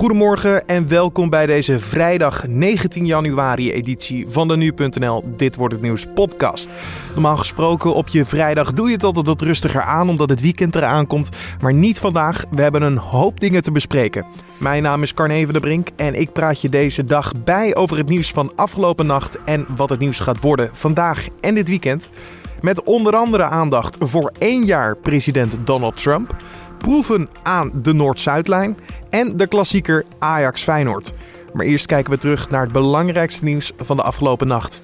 Goedemorgen en welkom bij deze vrijdag 19 januari editie van de Nu.nl Dit wordt het nieuws podcast. Normaal gesproken op je vrijdag doe je het altijd wat rustiger aan omdat het weekend eraan komt, maar niet vandaag. We hebben een hoop dingen te bespreken. Mijn naam is Carne van der Brink en ik praat je deze dag bij over het nieuws van afgelopen nacht en wat het nieuws gaat worden vandaag en dit weekend. Met onder andere aandacht voor één jaar president Donald Trump proeven aan de Noord-Zuidlijn en de klassieker Ajax Feyenoord. Maar eerst kijken we terug naar het belangrijkste nieuws van de afgelopen nacht.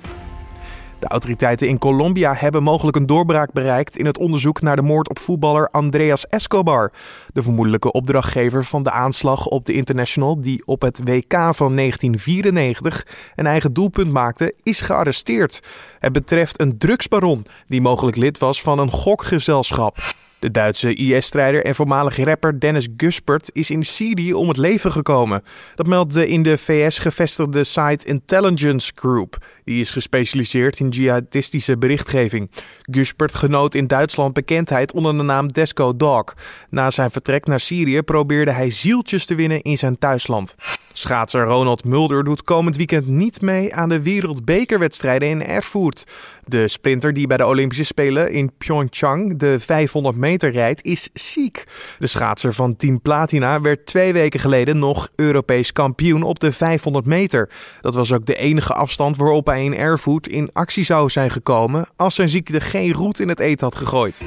De autoriteiten in Colombia hebben mogelijk een doorbraak bereikt in het onderzoek naar de moord op voetballer Andreas Escobar. De vermoedelijke opdrachtgever van de aanslag op de International, die op het WK van 1994 een eigen doelpunt maakte, is gearresteerd. Het betreft een drugsbaron die mogelijk lid was van een gokgezelschap. De Duitse IS-strijder en voormalige rapper Dennis Guspert is in Syrië om het leven gekomen. Dat meldt de in de VS gevestigde site Intelligence Group. Die is gespecialiseerd in jihadistische berichtgeving. Guspert genoot in Duitsland bekendheid onder de naam Desco Dog. Na zijn vertrek naar Syrië probeerde hij zieltjes te winnen in zijn thuisland. Schaatser Ronald Mulder doet komend weekend niet mee aan de wereldbekerwedstrijden in Erfurt. De sprinter die bij de Olympische Spelen in Pyeongchang de 500 meter rijdt is ziek. De schaatser van Team Platina werd twee weken geleden nog Europees kampioen op de 500 meter. Dat was ook de enige afstand waarop hij Erfurt in actie zou zijn gekomen als zijn ziekte geen roet in het eten had gegooid.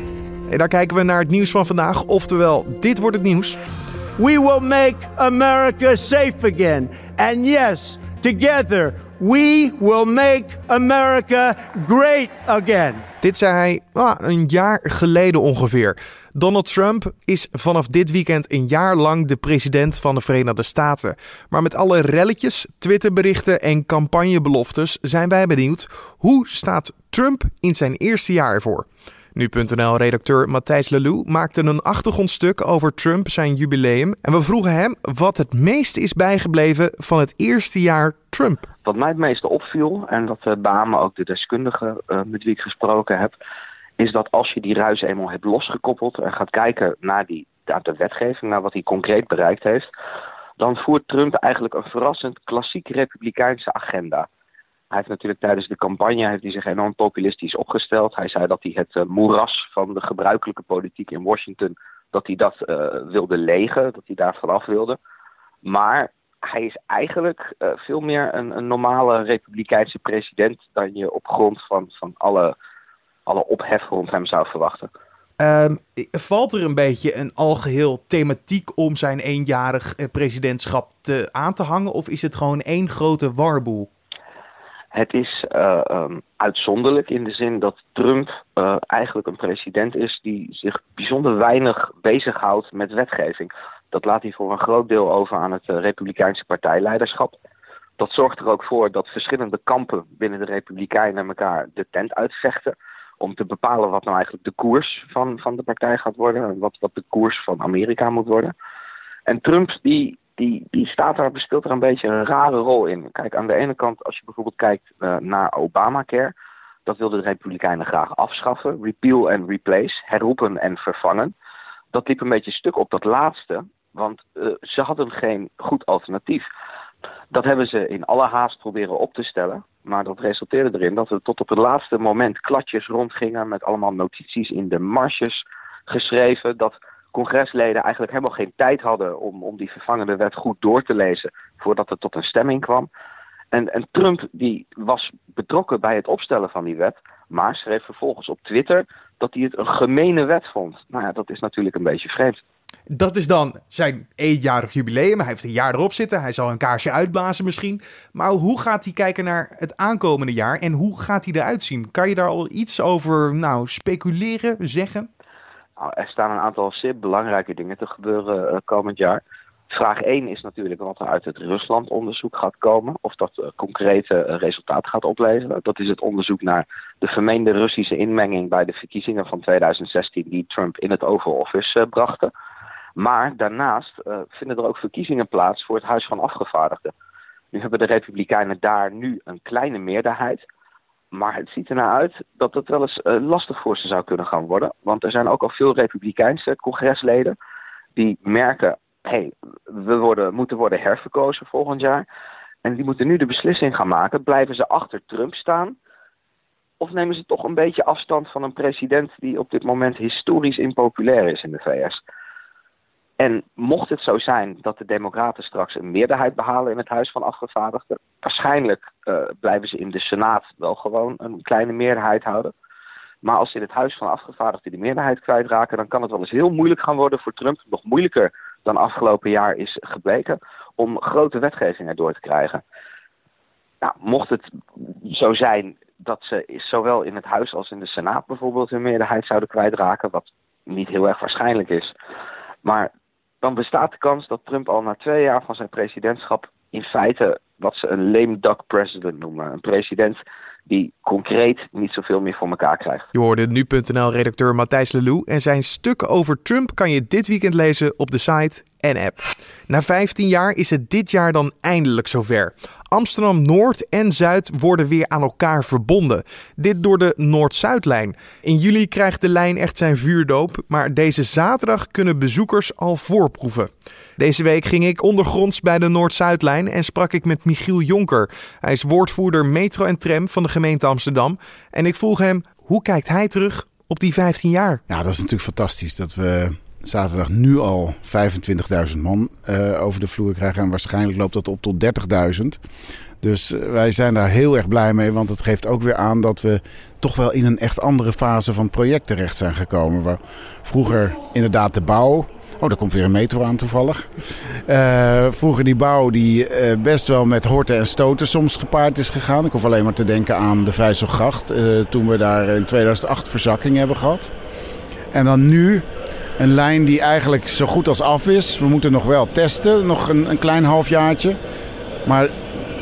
En daar kijken we naar het nieuws van vandaag, oftewel dit wordt het nieuws. We will make America safe again. And yes, together we will make America great again. Dit zei hij ah, een jaar geleden ongeveer. Donald Trump is vanaf dit weekend een jaar lang de president van de Verenigde Staten. Maar met alle relletjes, Twitterberichten en campagnebeloftes zijn wij benieuwd hoe staat Trump in zijn eerste jaar ervoor. Nu.nl-redacteur Matthijs Lelou maakte een achtergrondstuk over Trump zijn jubileum. En we vroegen hem wat het meest is bijgebleven van het eerste jaar Trump. Wat mij het meeste opviel, en dat uh, beamen ook de deskundigen uh, met wie ik gesproken heb, is dat als je die ruis eenmaal hebt losgekoppeld en gaat kijken naar, die, naar de wetgeving, naar wat hij concreet bereikt heeft, dan voert Trump eigenlijk een verrassend klassiek republikeinse agenda. Hij heeft natuurlijk tijdens de campagne heeft hij zich enorm populistisch opgesteld. Hij zei dat hij het uh, moeras van de gebruikelijke politiek in Washington, dat hij dat uh, wilde legen, dat hij daar vanaf wilde. Maar hij is eigenlijk uh, veel meer een, een, normale republikeinse president dan je op grond van, van alle, alle ophef rond hem zou verwachten. Um, valt er een beetje een algeheel thematiek om zijn eenjarig presidentschap te, aan te hangen? Of is het gewoon één grote warboel? Het is uh, um, uitzonderlijk in de zin dat Trump uh, eigenlijk een president is die zich bijzonder weinig bezighoudt met wetgeving. Dat laat hij voor een groot deel over aan het uh, Republikeinse partijleiderschap. Dat zorgt er ook voor dat verschillende kampen binnen de Republikeinen elkaar de tent uitvechten. Om te bepalen wat nou eigenlijk de koers van, van de partij gaat worden. En wat, wat de koers van Amerika moet worden. En Trump die die, die staat daar, speelt er een beetje een rare rol in. Kijk, aan de ene kant, als je bijvoorbeeld kijkt uh, naar Obamacare, dat wilden de Republikeinen graag afschaffen. Repeal en replace, herroepen en vervangen. Dat liep een beetje stuk op dat laatste, want uh, ze hadden geen goed alternatief. Dat hebben ze in alle haast proberen op te stellen. Maar dat resulteerde erin dat er tot op het laatste moment kladjes rondgingen met allemaal notities in de marges geschreven. Dat congresleden eigenlijk helemaal geen tijd hadden om, om die vervangende wet goed door te lezen voordat het tot een stemming kwam. En, en Trump die was betrokken bij het opstellen van die wet, maar schreef vervolgens op Twitter dat hij het een gemene wet vond. Nou ja, dat is natuurlijk een beetje vreemd. Dat is dan zijn eenjarig jubileum. Hij heeft een jaar erop zitten. Hij zal een kaarsje uitblazen misschien. Maar hoe gaat hij kijken naar het aankomende jaar en hoe gaat hij eruit zien? Kan je daar al iets over nou, speculeren, zeggen? Nou, er staan een aantal zeer belangrijke dingen te gebeuren uh, komend jaar. Vraag 1 is natuurlijk wat er uit het Rusland-onderzoek gaat komen. Of dat uh, concrete uh, resultaten gaat opleveren. Dat is het onderzoek naar de vermeende Russische inmenging bij de verkiezingen van 2016 die Trump in het Oval Office brachten. Maar daarnaast vinden er ook verkiezingen plaats voor het Huis van Afgevaardigden. Nu hebben de Republikeinen daar nu een kleine meerderheid. Maar het ziet ernaar uit dat het wel eens uh, lastig voor ze zou kunnen gaan worden. Want er zijn ook al veel Republikeinse congresleden die merken hey, we worden, moeten worden herverkozen volgend jaar. En die moeten nu de beslissing gaan maken. Blijven ze achter Trump staan? Of nemen ze toch een beetje afstand van een president die op dit moment historisch impopulair is in de VS? En mocht het zo zijn dat de Democraten straks een meerderheid behalen in het Huis van Afgevaardigden, waarschijnlijk uh, blijven ze in de Senaat wel gewoon een kleine meerderheid houden. Maar als ze in het Huis van Afgevaardigden die meerderheid kwijtraken, dan kan het wel eens heel moeilijk gaan worden voor Trump. Nog moeilijker dan afgelopen jaar is gebleken om grote wetgevingen door te krijgen. Nou, mocht het zo zijn dat ze zowel in het Huis als in de Senaat bijvoorbeeld hun meerderheid zouden kwijtraken, wat niet heel erg waarschijnlijk is. Maar dan bestaat de kans dat Trump al na twee jaar van zijn presidentschap in feite wat ze een lame duck president noemen. Een president die concreet niet zoveel meer voor elkaar krijgt. Je hoorde nu.nl-redacteur Matthijs Lelou en zijn stuk over Trump kan je dit weekend lezen op de site en app. Na 15 jaar is het dit jaar dan eindelijk zover. Amsterdam Noord en Zuid worden weer aan elkaar verbonden. Dit door de Noord-Zuidlijn. In juli krijgt de lijn echt zijn vuurdoop, maar deze zaterdag kunnen bezoekers al voorproeven. Deze week ging ik ondergronds bij de Noord-Zuidlijn en sprak ik met Michiel Jonker. Hij is woordvoerder metro en tram van de gemeente Amsterdam. En ik vroeg hem, hoe kijkt hij terug op die 15 jaar? Ja, dat is natuurlijk fantastisch dat we zaterdag nu al 25.000 man uh, over de vloer krijgen. En waarschijnlijk loopt dat op tot 30.000. Dus uh, wij zijn daar heel erg blij mee. Want het geeft ook weer aan dat we toch wel in een echt andere fase van het project terecht zijn gekomen. Waar vroeger inderdaad de bouw. Oh, daar komt weer een metro aan toevallig. Uh, vroeger die bouw die best wel met horten en stoten soms gepaard is gegaan. Ik hoef alleen maar te denken aan de Vijzelgracht. toen we daar in 2008 verzakking hebben gehad. En dan nu een lijn die eigenlijk zo goed als af is. We moeten nog wel testen, nog een, een klein halfjaartje. Maar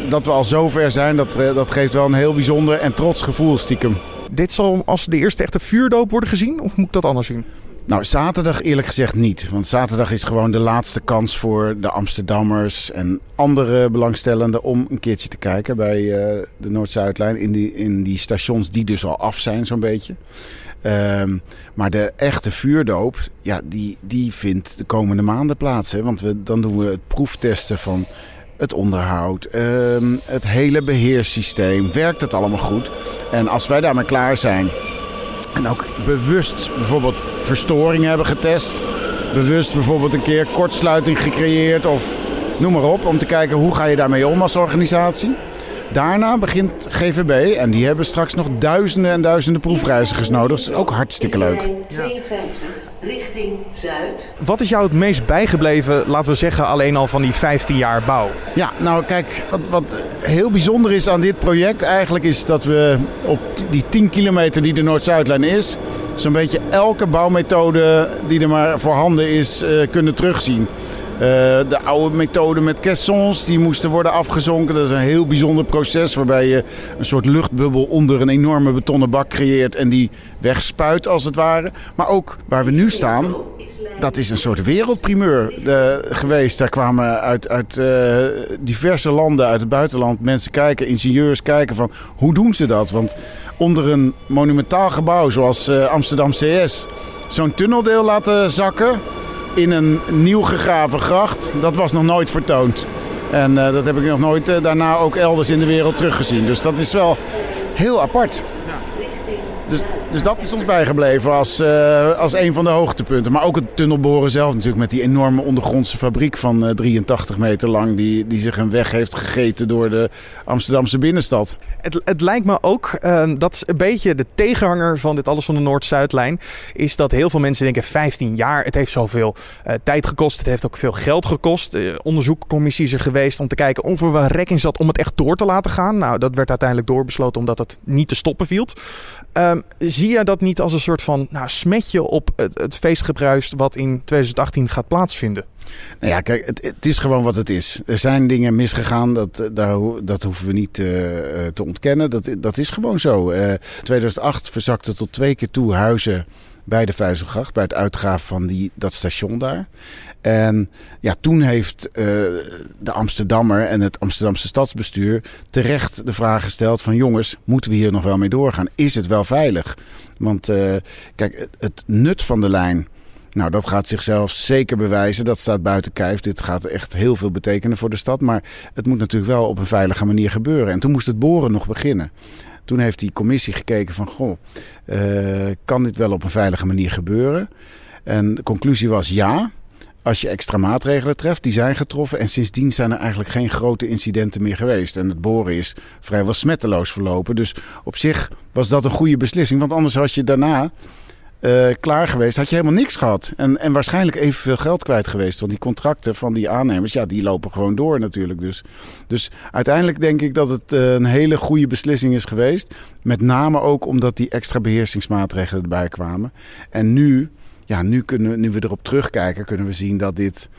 dat we al zover zijn, dat, eh, dat geeft wel een heel bijzonder en trots gevoel stiekem. Dit zal als de eerste echte vuurdoop worden gezien? Of moet ik dat anders zien? Nou, zaterdag eerlijk gezegd niet. Want zaterdag is gewoon de laatste kans voor de Amsterdammers en andere belangstellenden om een keertje te kijken bij uh, de Noord-Zuidlijn. In die, in die stations die dus al af zijn, zo'n beetje. Um, maar de echte vuurdoop, ja, die, die vindt de komende maanden plaats. Hè? Want we, dan doen we het proeftesten van het onderhoud, um, het hele beheerssysteem. Werkt het allemaal goed? En als wij daarmee klaar zijn en ook bewust bijvoorbeeld verstoringen hebben getest, bewust bijvoorbeeld een keer kortsluiting gecreëerd of noem maar op, om te kijken hoe ga je daarmee om als organisatie. Daarna begint GVB en die hebben straks nog duizenden en duizenden proefreizigers nodig. Dat is ook hartstikke leuk. 52 richting Zuid. Wat is jou het meest bijgebleven, laten we zeggen, alleen al van die 15 jaar bouw? Ja, nou kijk, wat, wat heel bijzonder is aan dit project eigenlijk is dat we op die 10 kilometer die de Noord-Zuidlijn is, zo'n beetje elke bouwmethode die er maar voorhanden is, uh, kunnen terugzien. Uh, de oude methode met caissons, die moesten worden afgezonken. Dat is een heel bijzonder proces waarbij je een soort luchtbubbel onder een enorme betonnen bak creëert en die wegspuit als het ware. Maar ook waar we nu staan, dat is een soort wereldprimeur de, geweest. Daar kwamen uit, uit uh, diverse landen, uit het buitenland, mensen kijken, ingenieurs kijken van hoe doen ze dat? Want onder een monumentaal gebouw zoals Amsterdam CS zo'n tunneldeel laten zakken in een nieuw gegraven gracht. Dat was nog nooit vertoond. En uh, dat heb ik nog nooit uh, daarna ook elders in de wereld teruggezien. Dus dat is wel heel apart. Dus, dus dat is ons bijgebleven als, uh, als een van de hoogtepunten. Maar ook het tunnelboren zelf natuurlijk met die enorme ondergrondse fabriek van uh, 83 meter lang. Die, die zich een weg heeft gegeten door de Amsterdamse binnenstad. Het, het lijkt me ook, uh, dat is een beetje de tegenhanger van dit alles van de Noord-Zuidlijn. Is dat heel veel mensen denken 15 jaar, het heeft zoveel uh, tijd gekost. Het heeft ook veel geld gekost. onderzoekcommissie is er geweest om te kijken of er wel rek in zat om het echt door te laten gaan. Nou, dat werd uiteindelijk doorbesloten omdat het niet te stoppen viel. Zie je dat niet als een soort van nou, smetje op het, het feestgebruis wat in 2018 gaat plaatsvinden? Nou ja, kijk, het, het, is gewoon wat het is. Er zijn dingen misgegaan, dat, daar, dat hoeven we niet uh, te ontkennen. Dat, dat is gewoon zo. Uh, 2008 verzakte tot twee keer toe huizen bij de Vijzelgracht, bij het uitgaven van die, dat station daar. En ja, toen heeft uh, de Amsterdammer en het Amsterdamse stadsbestuur terecht de vraag gesteld van jongens, moeten we hier nog wel mee doorgaan? Is het wel veilig? Want uh, kijk, het, het nut van de lijn Nou, dat gaat zichzelf zeker bewijzen. Dat staat buiten kijf. Dit gaat echt heel veel betekenen voor de stad. Maar het moet natuurlijk wel op een veilige manier gebeuren. En toen moest het boren nog beginnen. Toen heeft die commissie gekeken van, goh, uh, kan dit wel op een veilige manier gebeuren? En de conclusie was ja, als je extra maatregelen treft, die zijn getroffen. En sindsdien zijn er eigenlijk geen grote incidenten meer geweest. En het boren is vrijwel smetteloos verlopen. Dus op zich was dat een goede beslissing. Want anders was je daarna uh, klaar geweest, had je helemaal niks gehad. En, en waarschijnlijk evenveel geld kwijt geweest. Want die contracten van die aannemers, ja, die lopen gewoon door natuurlijk. Dus, dus uiteindelijk denk ik dat het uh, een hele goede beslissing is geweest. Met name ook omdat die extra beheersingsmaatregelen erbij kwamen. En nu, ja, nu, kunnen, nu we erop terugkijken, kunnen we zien dat dit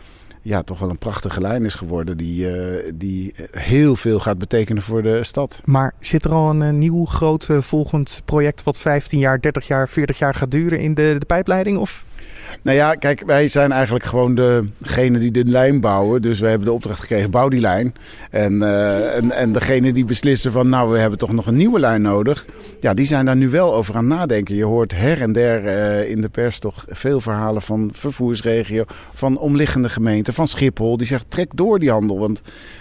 ja, toch wel een prachtige lijn is geworden. Die, uh, die heel veel gaat betekenen voor de stad. Maar zit er al een, een nieuw groot volgend project wat 15 jaar, 30 jaar, 40 jaar gaat duren in de, de pijpleiding? Of? Nou ja, kijk, wij zijn eigenlijk gewoon degene die de lijn bouwen. Dus we hebben de opdracht gekregen, bouw die lijn. En, uh, en, en degene die beslissen van, nou, we hebben toch nog een nieuwe lijn nodig. Ja, die zijn daar nu wel over aan nadenken. Je hoort her en der uh, in de pers toch veel verhalen van vervoersregio, van omliggende gemeenten, van Schiphol. Die zegt, trek door die handel. Want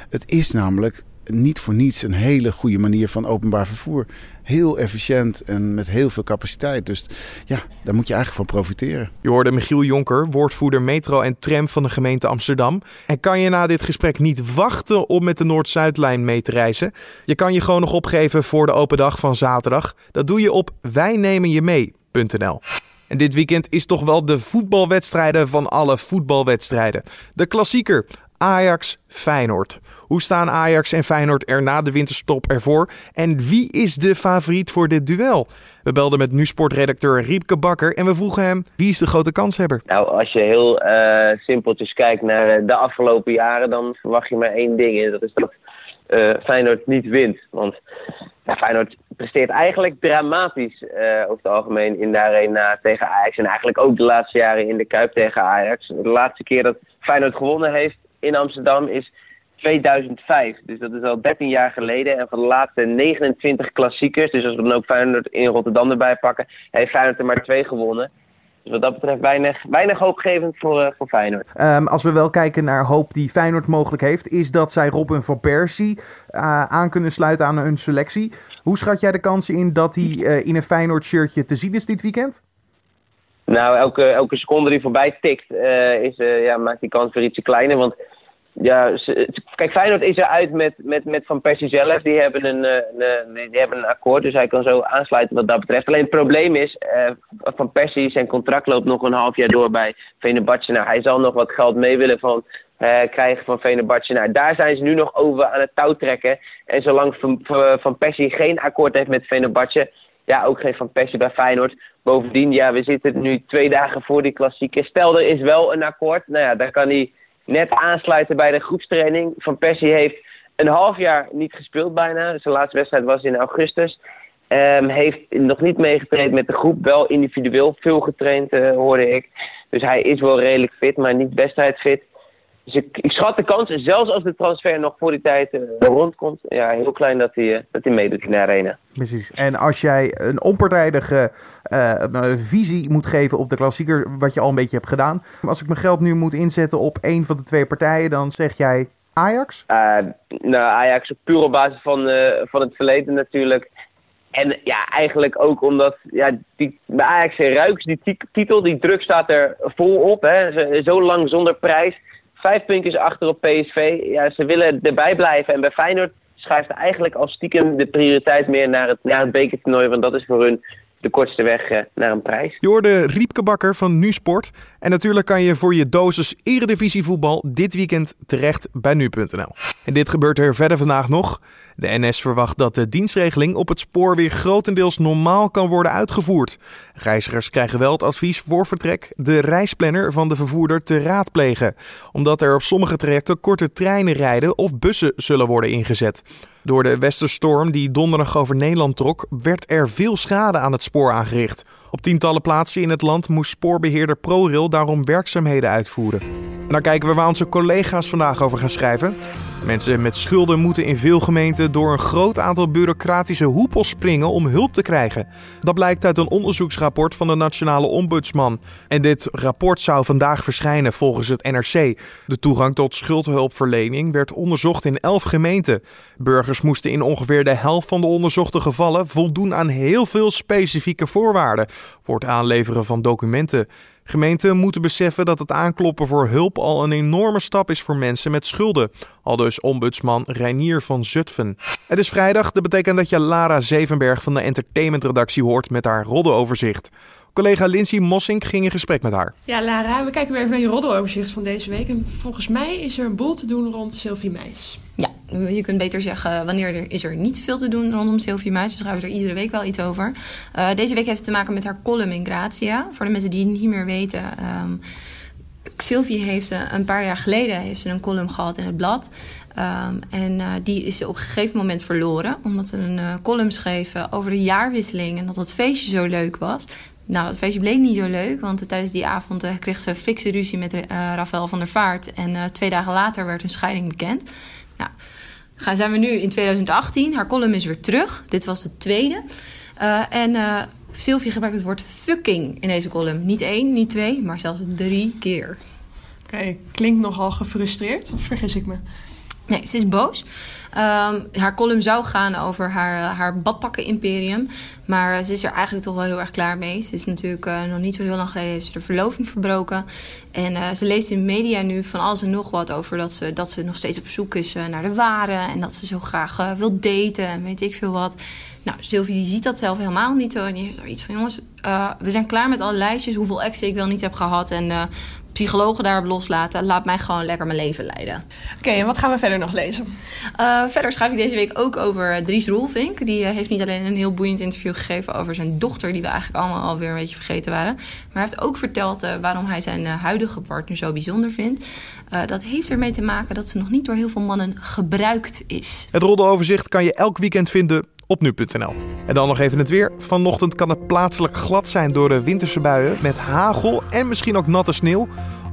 het is namelijk niet voor niets een hele goede manier van openbaar vervoer. Heel efficiënt en met heel veel capaciteit. Dus ja, daar moet je eigenlijk van profiteren. Je hoorde Michiel Jonker, woordvoerder metro en tram van de gemeente Amsterdam. En kan je na dit gesprek niet wachten om met de Noord-Zuidlijn mee te reizen? Je kan je gewoon nog opgeven voor de open dag van zaterdag. Dat doe je op wijnemenjemee.nl. En dit weekend is toch wel de voetbalwedstrijden van alle voetbalwedstrijden. De klassieker Ajax Feyenoord. Hoe staan Ajax en Feyenoord er na de winterstop ervoor? En wie is de favoriet voor dit duel? We belden met nu-sportredacteur Riepke Bakker en we vroegen hem wie is de grote kanshebber? Nou, als je heel uh, simpeltjes kijkt naar eh, de afgelopen jaren, dan verwacht je maar één ding. En dat is dat uh, Feyenoord niet wint. Want ja, Feyenoord presteert eigenlijk dramatisch over het algemeen in de arena tegen Ajax. En eigenlijk ook de laatste jaren in de Kuip tegen Ajax. De laatste keer dat Feyenoord gewonnen heeft in Amsterdam is 2005. Dus dat is al 13 jaar geleden. En van de laatste 29 klassiekers, dus als we dan ook Feyenoord in Rotterdam erbij pakken, heeft Feyenoord er maar twee gewonnen. Dus wat dat betreft weinig, weinig hoopgevend voor, uh, voor Feyenoord. Um, als we wel kijken naar hoop die Feyenoord mogelijk heeft, is dat zij Robin van Persie uh, aan kunnen sluiten aan hun selectie. Hoe schat jij de kansen in dat hij uh, in een Feyenoord shirtje te zien is dit weekend? Nou, elke, elke seconde die voorbij tikt, is, ja, maakt die kans weer ietsje kleiner. Want ja, kijk, Feyenoord is eruit met, met, met Van Persie zelf. Die hebben een, een, die hebben een akkoord, dus hij kan zo aansluiten wat dat betreft. Alleen het probleem is, uh, Van Persie, zijn contract loopt nog een half jaar door bij Venebatje. Nou, hij zal nog wat geld mee willen van, uh, krijgen van Venebatje. Nou, daar zijn ze nu nog over aan het touw trekken. En zolang Van, van Persie geen akkoord heeft met Venebatje, ja, ook geen Van Persie bij Feyenoord. Bovendien, ja, we zitten nu twee dagen voor die klassieke. Stel, er is wel een akkoord. Nou ja, dan kan hij net aansluiten bij de groepstraining. Van Persie heeft een half jaar niet gespeeld bijna. Zijn laatste wedstrijd was in augustus. Um, heeft nog niet meegetraind met de groep. Wel individueel veel getraind, uh, hoorde ik. Dus hij is wel redelijk fit, maar niet wedstrijdfit. Dus ik, ik, schat de kans, zelfs als de transfer nog voor die tijd uh, rondkomt, ja, heel klein dat hij, uh, dat hij meedoet in de arena. Precies. En als jij een onpartijdige uh, visie moet geven op de klassieker, wat je al een beetje hebt gedaan. Als ik mijn geld nu moet inzetten op één van de twee partijen, dan zeg jij Ajax? nou, Ajax puur op basis van, van het verleden natuurlijk. En ja, eigenlijk ook omdat ja, die, bij Ajax ruikt die titel, die druk staat er vol op. Hè. Zo lang zonder prijs vijf puntjes achter op PSV. Ja, ze willen erbij blijven. En bij Feyenoord schuift eigenlijk al stiekem de prioriteit meer naar het, naar het bekertoernooi. Want dat is voor hun de kortste weg eh, naar een prijs. Je hoorde Riepke Bakker van NuSport. En natuurlijk kan je voor je dosis Eredivisie voetbal dit weekend terecht bij nu.nl. En dit gebeurt er verder vandaag nog. De NS verwacht dat de dienstregeling op het spoor weer grotendeels normaal kan worden uitgevoerd. Reizigers krijgen wel het advies voor vertrek de reisplanner van de vervoerder te raadplegen, omdat er op sommige trajecten korte treinen rijden of bussen zullen worden ingezet. Door de westerstorm die donderdag over Nederland trok, werd er veel schade aan het spoor aangericht. Op tientallen plaatsen in het land moest spoorbeheerder ProRail daarom werkzaamheden uitvoeren. Dan kijken we waar onze collega's vandaag over gaan schrijven. Mensen met schulden moeten in veel gemeenten door een groot aantal bureaucratische hoepels springen om hulp te krijgen. Dat blijkt uit een onderzoeksrapport van de Nationale Ombudsman. En dit rapport zou vandaag verschijnen volgens het NRC. De toegang tot schuldhulpverlening werd onderzocht in 11 gemeenten. Burgers moesten in ongeveer de helft van de onderzochte gevallen voldoen aan heel veel specifieke voorwaarden voor het aanleveren van documenten. Gemeenten moeten beseffen dat het aankloppen voor hulp al een enorme stap is voor mensen met schulden. Al dus ombudsman Reinier van Zutphen. Het is vrijdag, dat betekent dat je Lara Zevenberg van de entertainmentredactie hoort met haar roddeloverzicht. Collega Lindsay Mossink ging in gesprek met haar. Ja, Lara, we kijken weer even naar je roddeloverzicht van deze week. En volgens mij is er een boel te doen rond Sylvie Meis. Ja, je kunt beter zeggen wanneer er is er niet veel te doen rondom Sylvie Meis. We schrijven er iedere week wel iets over. Uh, deze week heeft het te maken met haar column in Grazia. Voor de mensen die het niet meer weten... Um, Sylvie heeft een paar jaar geleden heeft ze een column gehad in het blad. Um, en uh, die is ze op een gegeven moment verloren. Omdat ze een uh, column schreef over de jaarwisseling. En dat het feestje zo leuk was. Nou, dat feestje bleek niet zo leuk, want tijdens die avond uh, kreeg ze fikse ruzie met uh, Rafael van der Vaart. En uh, twee dagen later werd hun scheiding bekend. Nou, gaan, zijn we nu in 2018. Haar column is weer terug. Dit was de tweede. en Sylvie gebruikt het woord fucking in deze column. Niet één, niet twee, maar zelfs drie keer. Oké, okay, klinkt nogal gefrustreerd, of vergis ik me? Nee, ze is boos. Um, haar column zou gaan over haar, haar badpakken-imperium. Maar ze is er eigenlijk toch wel heel erg klaar mee. Ze is natuurlijk uh, nog niet zo heel lang geleden heeft de verloving verbroken. En ze leest in media nu van alles en nog wat over dat ze, dat ze nog steeds op zoek is naar de ware. En dat ze zo graag wil daten en weet ik veel wat. Nou, Sylvie die ziet dat zelf helemaal niet. En die heeft zoiets van: jongens, we zijn klaar met alle lijstjes. Hoeveel exen ik wel niet heb gehad. En psychologen daarop loslaten. Laat mij gewoon lekker mijn leven leiden. Oké, en wat gaan we verder nog lezen? Uh, verder schrijf ik deze week ook over Dries Roelvink. Die uh, heeft niet alleen een heel boeiend interview gegeven over zijn dochter, die we eigenlijk allemaal alweer een beetje vergeten waren. Maar hij heeft ook verteld uh, waarom hij zijn huidige partner zo bijzonder vindt. dat heeft ermee te maken dat ze nog niet door heel veel mannen gebruikt is. Het roddeloverzicht kan je elk weekend vinden op nu.nl. En dan nog even het weer. Vanochtend kan het plaatselijk glad zijn door de winterse buien met hagel en misschien ook natte sneeuw.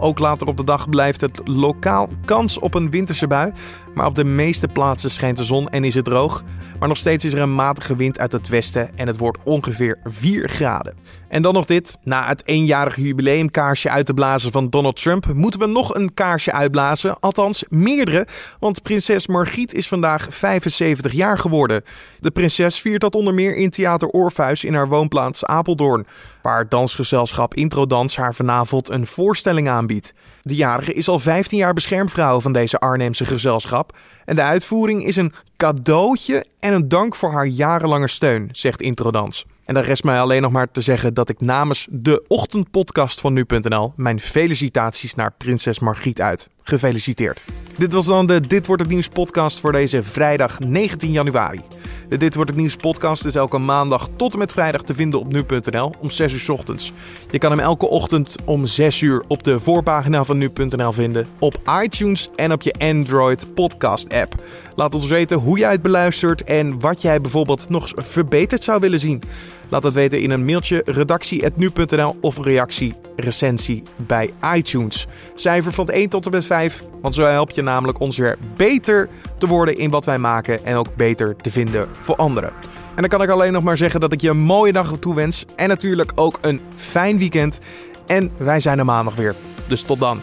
Ook later op de dag blijft het lokaal kans op een winterse bui. Maar op de meeste plaatsen schijnt de zon en is het droog. Maar nog steeds is er een matige wind uit het westen en het wordt ongeveer 4 graden. En dan nog dit. Na het eenjarige jubileumkaarsje uit te blazen van Donald Trump, moeten we nog een kaarsje uitblazen. Althans, meerdere. Want prinses Margriet is vandaag 75 jaar geworden. De prinses viert dat onder meer in Theater Orpheus in haar woonplaats Apeldoorn. Waar dansgezelschap Introdans haar vanavond een voorstelling aanbiedt. De jarige is al 15 jaar beschermvrouw van deze Arnhemse gezelschap. En de uitvoering is een cadeautje en een dank voor haar jarenlange steun, zegt Introdans. En dan rest mij alleen nog maar te zeggen dat ik namens de ochtendpodcast van nu.nl mijn felicitaties naar prinses Margriet uit. Gefeliciteerd. Dit was dan de Dit wordt het nieuws podcast voor deze vrijdag 19 januari. Dit wordt het nieuws podcast is elke maandag tot en met vrijdag te vinden op nu.nl om 6 uur s ochtends. Je kan hem elke ochtend om 6 uur op de voorpagina van nu.nl vinden, op iTunes en op je Android podcast app. Laat ons weten hoe jij het beluistert en wat jij bijvoorbeeld nog verbeterd zou willen zien. Laat het weten in een mailtje redactie.nu.nl of reactie recensie bij iTunes. Cijfer van 1 tot en met 5, want zo help je namelijk ons weer beter te worden in wat wij maken en ook beter te vinden voor anderen. En dan kan ik alleen nog maar zeggen dat ik je een mooie dag toewens en natuurlijk ook een fijn weekend. En wij zijn er maandag weer. Dus tot dan.